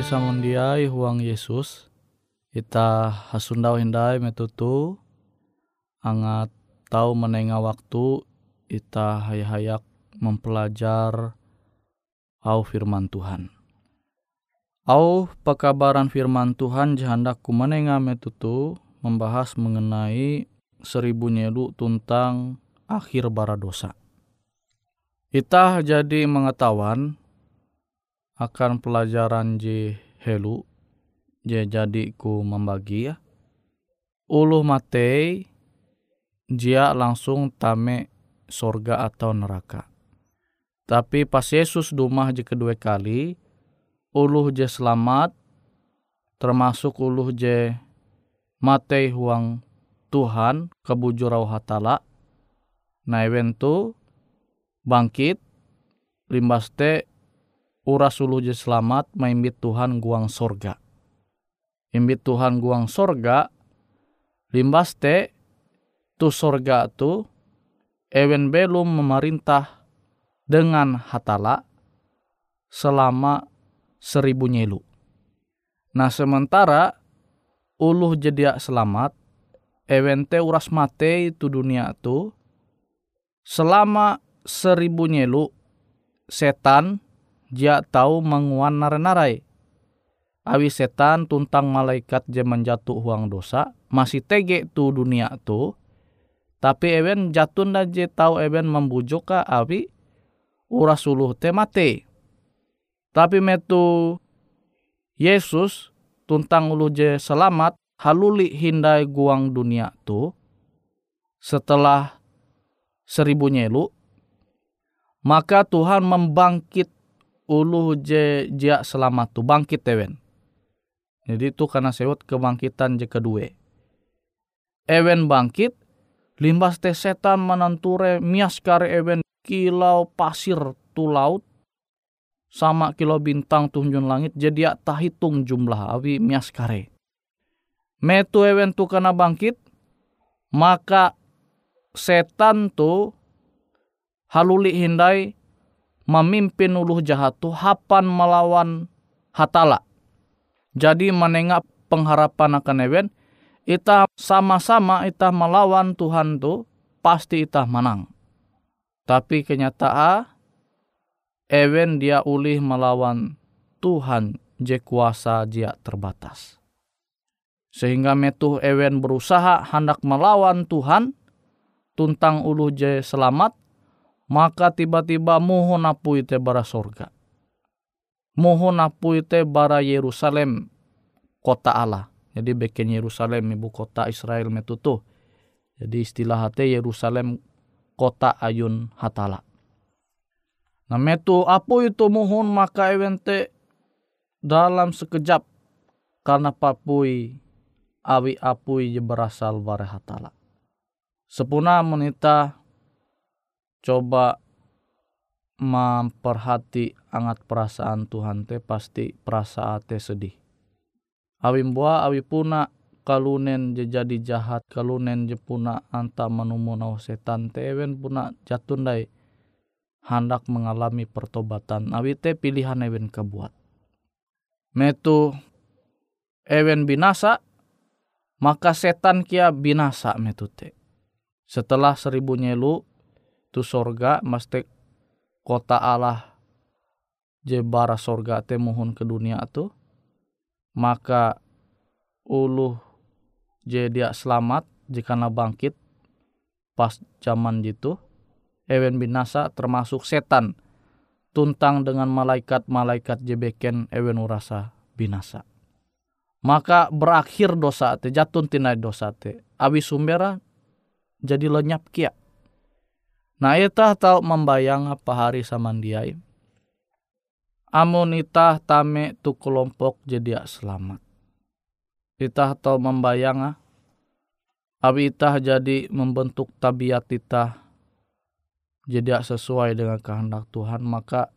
Pahari samundiai huang Yesus. Ita hasundau hindai metutu. Angat tahu menenga waktu ita hayak-hayak mempelajar au firman Tuhan. Au pekabaran firman Tuhan jahandaku menenga metutu membahas mengenai seribu nyelu tentang akhir bara dosa. Ita jadi mengetahuan akan pelajaran J helu J jadi ku membagi ya. Ulu matei dia langsung tame sorga atau neraka. Tapi pas Yesus dumah je kedua kali, uluh je selamat, termasuk uluh je matei huang Tuhan kebujurau hatala. Nah tu bangkit limbas te uras ulu je selamat maimbit Tuhan guang sorga. Imbit Tuhan guang sorga, limbas te tu sorga tu ewen belum memerintah dengan hatala selama seribu nyelu. Nah sementara uluh jadi selamat, ewen te uras mate itu dunia tu selama seribu nyelu setan dia tahu menguan narai-narai. Awi setan tuntang malaikat je menjatuh huang dosa, masih tege tu dunia tu. Tapi ewen jatun dan je tahu ewen membujuk ka awi uras uluh te mate. Tapi metu Yesus tuntang ulu je selamat haluli hindai guang dunia tu setelah seribu nyelu maka Tuhan membangkit ulu je jia selamat tu bangkit ewen. Jadi itu karena sewot kebangkitan je kedua. Ewen bangkit, limbas te setan menanture miaskare ewen kilau pasir tu laut sama kilo bintang tunjun langit jadi tak hitung jumlah awi miaskare. Metu ewen tu kena bangkit, maka setan tu haluli hindai memimpin uluh jahat tu hapan melawan hatala. Jadi menengah pengharapan akan ewen, ita sama-sama ita melawan Tuhan tu pasti ita menang. Tapi kenyataan ewen dia ulih melawan Tuhan je kuasa dia terbatas. Sehingga metuh ewen berusaha hendak melawan Tuhan, tuntang ulu je selamat, maka tiba-tiba mohon apu ite bara sorga. Mohon apu ite bara Yerusalem, kota Allah. Jadi beken Yerusalem ibu kota Israel metutu. Jadi istilah hati Yerusalem kota ayun hatala. Nah metu apu itu mohon maka evente dalam sekejap karena papui awi apui berasal bare hatala. Sepuna menita coba memperhati angat perasaan Tuhan te pasti perasaan te sedih. Awi mbua awi puna kalunen je jadi jahat kalunen je puna anta menumunau setan te puna jatundai hendak mengalami pertobatan awi te pilihan ewen kebuat. Metu ewen binasa maka setan kia binasa metu te. Setelah seribu nyelu tu sorga mesti kota Allah je bara sorga te mohon ke dunia tu maka ulu je dia selamat jika bangkit pas zaman itu ewen binasa termasuk setan tuntang dengan malaikat-malaikat jebeken ewen urasa binasa. Maka berakhir dosa te jatun tinai dosa te. Abi sumbera jadi lenyap kia Nah itah tau membayang apa hari samandiai. Amun itah tame tu kelompok jadi selamat. Itah tau membayang abi itah jadi membentuk tabiat itah jadi sesuai dengan kehendak Tuhan maka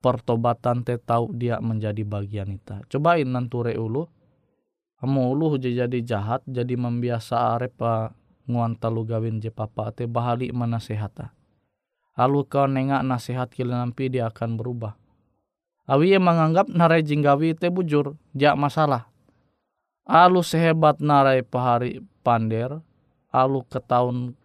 pertobatan te tahu dia menjadi bagian ita. Cobain nanture ulu. Kamu ulu jadi jahat jadi membiasa arep nguan talu gawin je papa te bahali mana sehata. Lalu kau nengak nasihat kila nampi dia akan berubah. Awi yang menganggap narai jinggawi te bujur, jak masalah. Alu sehebat narai pahari pander, alu ke tahun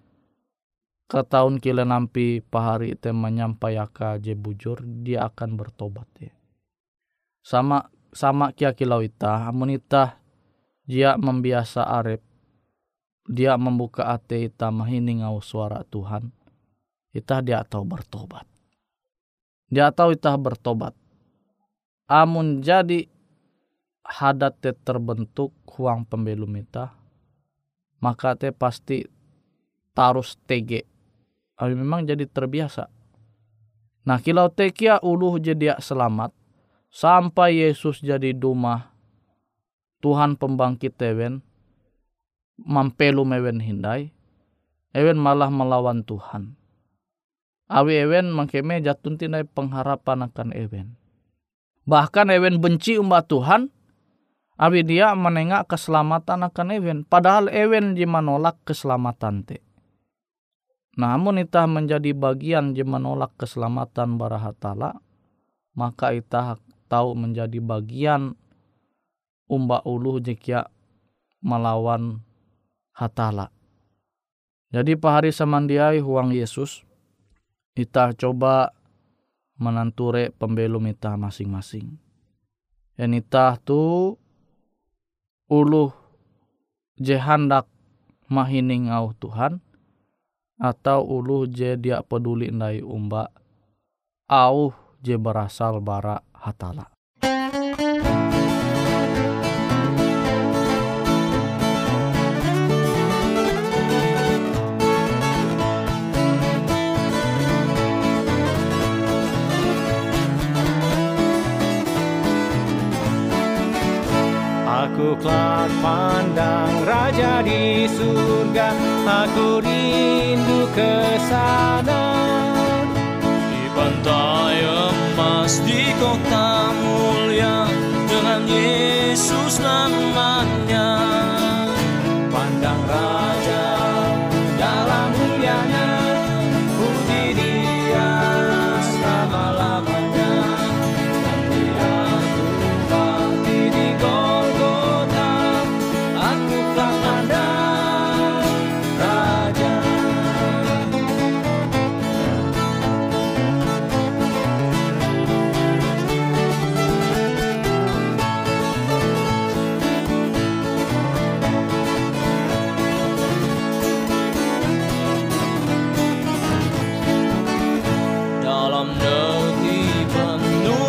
ke tahun kile nampi pahari te menyampaikan je bujur, dia akan bertobat ya. Sama sama kia kilau ita, amun ita dia membiasa arep, dia membuka ate ita mahini ngau suara Tuhan, ita dia tahu bertobat. Dia tahu ita bertobat. Amun jadi hadat te terbentuk huang pembelum ita maka te pasti tarus tege Abi memang jadi terbiasa. Nah kilau tekia uluh jadi selamat sampai Yesus jadi dumah Tuhan pembangkit ewen mampelu mewen hindai ewen malah melawan Tuhan awi ewen mangkeme jatun tinai pengharapan akan ewen Bahkan Ewen benci umat Tuhan, Abi dia menengak keselamatan akan Ewen. Padahal Ewen di menolak keselamatan te. Namun itah menjadi bagian di menolak keselamatan barahatala, maka itah tahu menjadi bagian umba uluh jika melawan hatala. Jadi pahari samandiai huang Yesus, itah coba menanture pembelum ita masing-masing. Dan ita tu uluh jehandak mahining au Tuhan atau uluh je dia peduli ndai umba au je berasal bara hatala. Aku kelak pandang Raja di surga Aku rindu ke sana. Di pantai emas di kota mulia Dengan Yesus namanya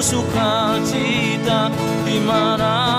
sukacita Di mana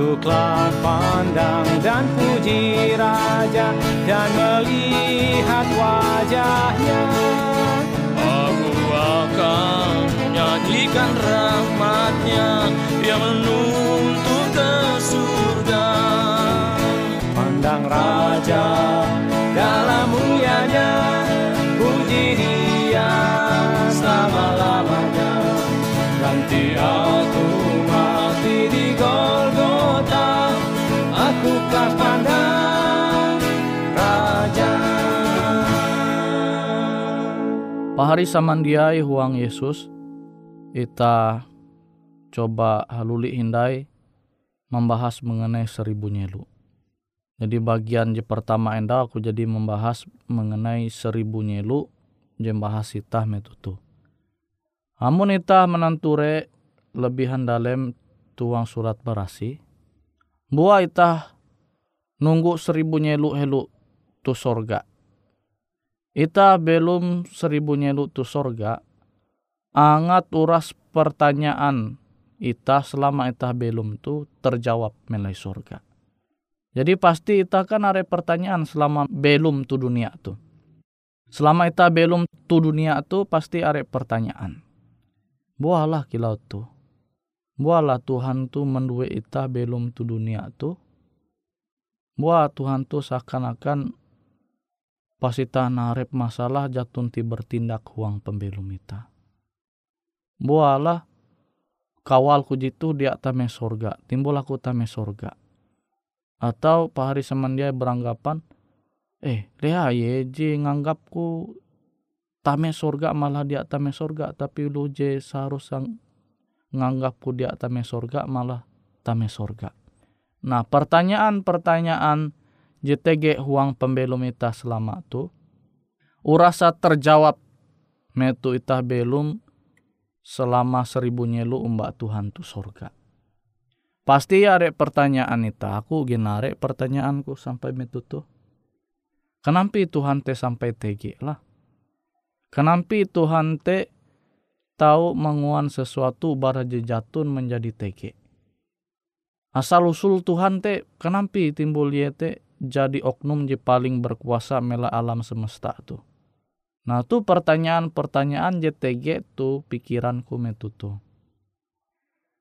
Kelak pandang dan puji Raja dan melihat wajahnya. Aku akan menyanyikan rahmatnya Yang menuntut ke surga Pandang Raja Pahari samandiai huang Yesus, ita coba haluli hindai membahas mengenai seribu nyelu. Jadi bagian je pertama enda aku jadi membahas mengenai seribu nyelu je bahas itah metutu. Amun itah menanture lebihan dalem tuang surat berasi. Buah itah nunggu seribu nyelu helu tu sorga. Ita belum seribu nyelu tu sorga, angat uras pertanyaan ita selama ita belum tu terjawab melai surga. Jadi pasti ita kan ada pertanyaan selama belum tu dunia tu. Selama ita belum tu dunia tu pasti ada pertanyaan. Bualah kilau tu. Bualah Tuhan tu mendue ita belum tu dunia tu. Buah Tuhan tu seakan-akan pas ita narep masalah jatun ti bertindak huang pembelum ita. Bualah kawal ku jitu dia tame sorga, timbul aku tame sorga. Atau pahari semandia beranggapan, eh leha ye je nganggapku tame sorga malah dia tame sorga tapi lu je seharusnya nganggapku dia tame sorga malah tame sorga. Nah pertanyaan-pertanyaan JTG huang pembelum ita selama tu urasa terjawab metu ita belum selama seribu nyelu umbak Tuhan tu sorga. Pasti ada pertanyaan ita, aku genare pertanyaanku sampai metu tu. Kenapa Tuhan te sampai tege lah? Kenapa Tuhan te tahu menguan sesuatu bara jejatun menjadi tege? Asal usul Tuhan te kenapa timbul ye te jadi oknum je paling berkuasa mela alam semesta tu. Nah tu pertanyaan-pertanyaan JTG tu pikiranku metutu.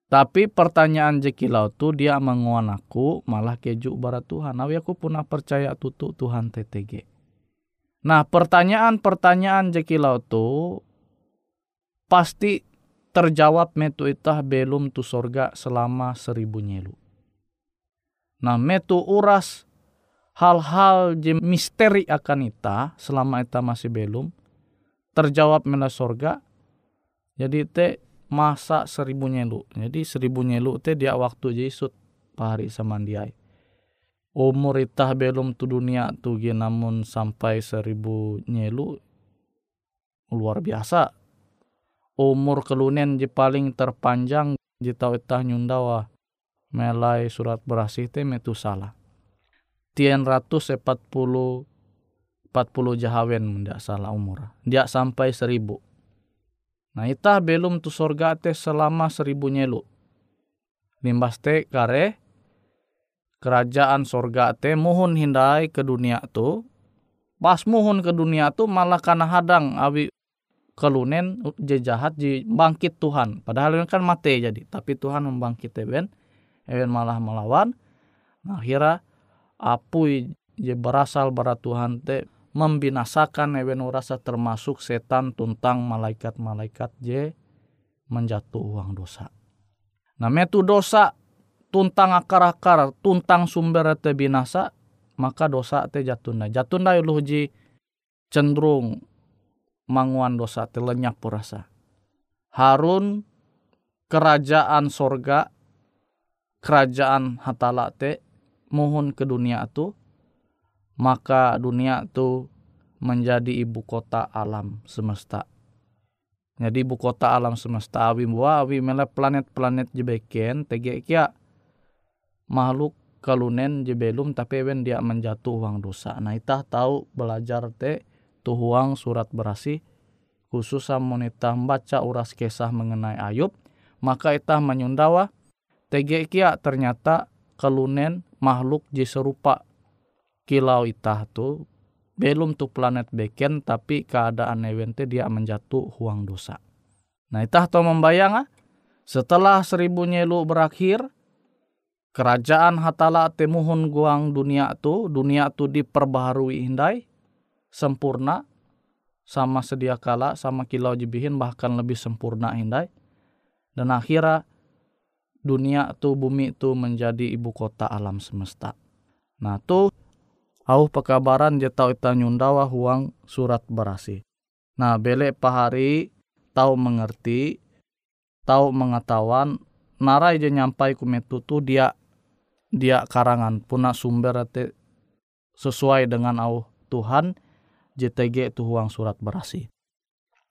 Tapi pertanyaan jekilau tu dia menguan aku malah kejuk barat Tuhan. Nawi aku pernah percaya tutu Tuhan TTG. Nah pertanyaan-pertanyaan jekilau tu pasti terjawab metu itah belum tu sorga selama seribu nyelu. Nah metu uras hal-hal misteri akan ita selama ita masih belum terjawab mena sorga. Jadi te masa seribu nyelu. Jadi seribu nyelu teh dia waktu Yesus pahari samandiai. Umur itah belum tu dunia tu namun sampai seribu nyelu luar biasa. Umur kelunen je paling terpanjang je tau nyundawa melai surat berasih teh metu salah. Tien ratus empat puluh empat puluh jahawen tidak salah umur. Dia sampai seribu Nah itah belum tu sorga teh selama seribu nyelu. Limbas te kare kerajaan sorga te muhun hindai ke dunia tu. Pas muhun ke dunia tu malah karena hadang awi kelunen je jahat je bangkit Tuhan. Padahal kan mati jadi. Tapi Tuhan membangkit eben. Eben malah melawan. Nah akhirnya apui je berasal bara Tuhan te membinasakan ewen rasa termasuk setan tuntang malaikat-malaikat je menjatuh uang dosa. Nah metu dosa tuntang akar-akar tuntang sumber te binasa maka dosa te jatunda. Jatunda ulu ji cenderung manguan dosa te lenyak purasa. Harun kerajaan sorga kerajaan hatala te mohon ke dunia tu maka dunia itu menjadi ibu kota alam semesta. Jadi ibu kota alam semesta awi buah awi mele planet-planet jebeken tege kia makhluk kalunen jebelum tapi wen dia menjatuh uang dosa. Nah itah tahu belajar te tuhuang surat berasi khusus monita membaca uras kisah mengenai Ayub maka itah menyundawa tege kia ternyata kalunen makhluk je serupa kilau itah tu belum tu planet beken tapi keadaan evente dia menjatuh huang dosa. Nah itah to membayang ah, setelah seribu nyelu berakhir kerajaan hatala temuhun guang dunia tu dunia tu diperbaharui indai sempurna sama sedia kala sama kilau jibihin bahkan lebih sempurna indai dan akhirnya dunia tu bumi tu menjadi ibu kota alam semesta. Nah tuh au pekabaran je tau ita nyundawa huang surat berasi. Nah bele pahari tahu mengerti, tahu mengetahuan, narai je nyampai kumetu tu dia dia karangan puna sumber te sesuai dengan au Tuhan JTG itu huang surat berasi.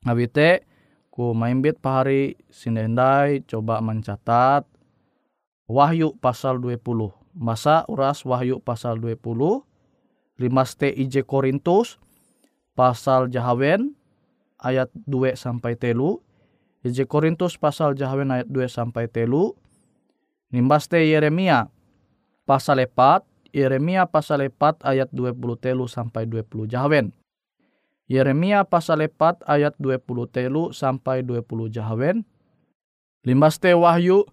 Nabi te ku maimbit pahari sindendai coba mencatat Wahyu pasal 20. Masa uras Wahyu pasal 20 Limaste IJ Korintus pasal Jahawen ayat 2 sampai telu Ije Korintus pasal Jahawen ayat 2 sampai telu. Nimbas te Yeremia pasal 4, Yeremia pasal 4 ayat 20 telu sampai 20 Jahawen. Yeremia pasal 4 ayat 20 telu sampai 20 Jahawen. Limbas te Wahyu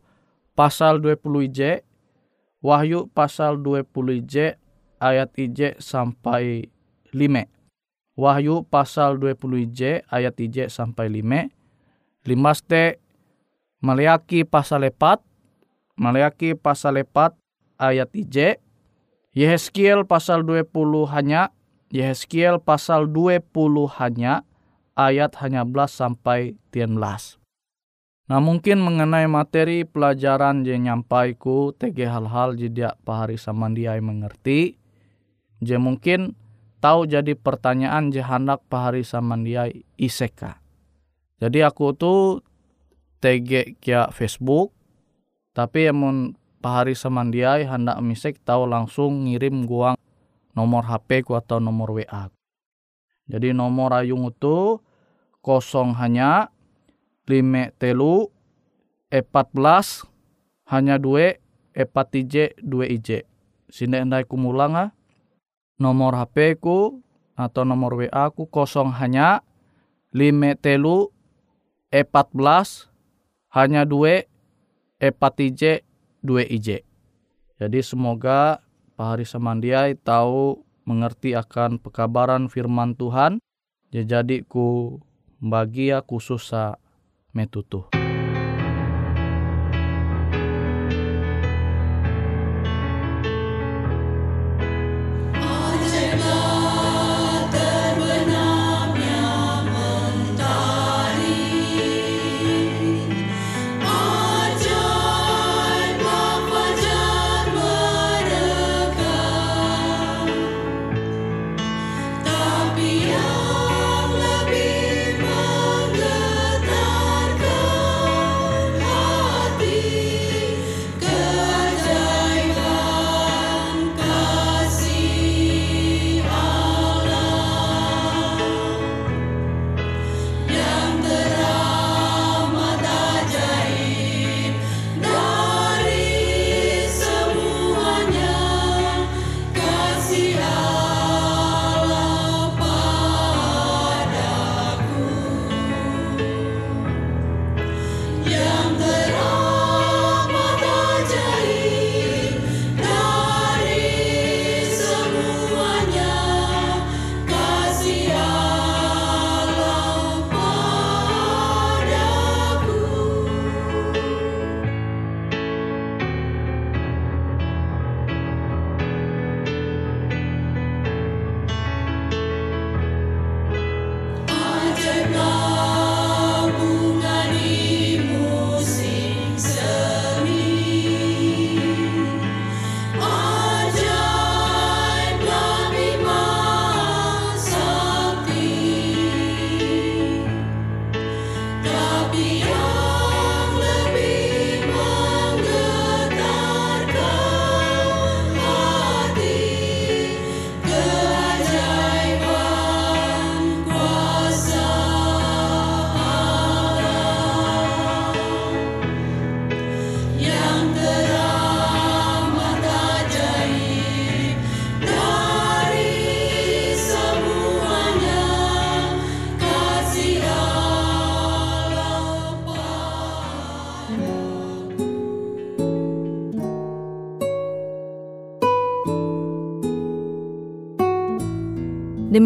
pasal 20 ije, Wahyu pasal 20 ije ayat ije sampai 5. Wahyu pasal 20 ije ayat ije sampai 5. Limas te Maleaki pasal 4. Maleaki pasal 4 ayat ije. Yehezkiel pasal 20 hanya. Yehezkiel pasal 20 hanya. Ayat hanya belas sampai 13. Nah mungkin mengenai materi pelajaran je nyampaiku tege hal-hal jadi pahari samandiai mengerti. Je mungkin tahu jadi pertanyaan je hendak pahari samandiai iseka. Jadi aku tuh tege kia Facebook tapi emun pahari samandiai hendak misek tahu langsung ngirim guang nomor HP ku atau nomor WA. Jadi nomor ayung itu kosong hanya lima telu epat belas hanya dua epat ije dua ije. Sini endai ah. Nomor HP ku atau nomor WA ku kosong hanya lima telu epat belas hanya dua epat ije dua ije. Jadi semoga Pak Hari Samandiai tahu mengerti akan pekabaran firman Tuhan. Jadi ku bagia khusus sa metutu.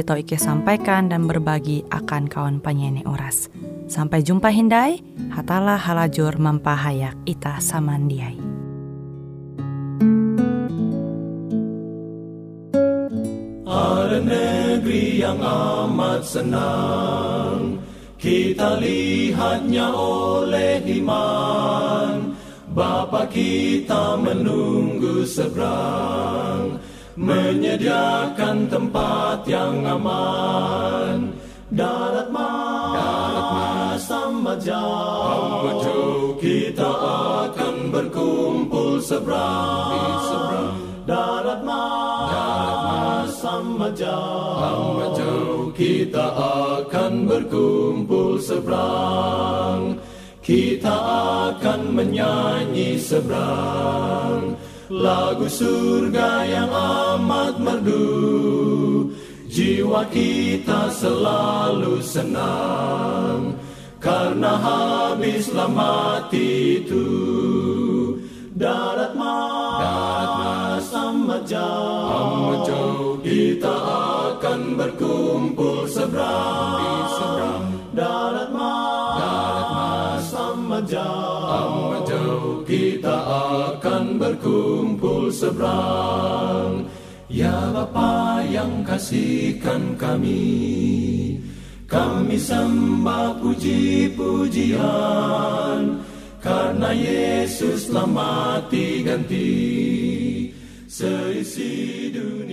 tau Ike sampaikan dan berbagi akan kawan penyanyi oras. Sampai jumpa Hindai, hatalah halajur mampahayak ita samandiai. Ada negeri yang amat senang Kita lihatnya oleh iman Bapa kita menunggu seberang Menyediakan tempat yang aman. Darat mas, amat jauh. Kita akan berkumpul seberang. Darat mas, amat jauh. Kita akan berkumpul seberang Kita akan menyanyi seberang Lagu surga yang amat merdu. Jiwa kita selalu senang Karena habislah mati itu. Darat mas, Darat mas amat jauh, Kita akan berkumpul seberang. Akan berkumpul seberang. Ya Bapa yang kasihkan kami, kami sembah puji-pujian, karena Yesus telah mati ganti seisi dunia.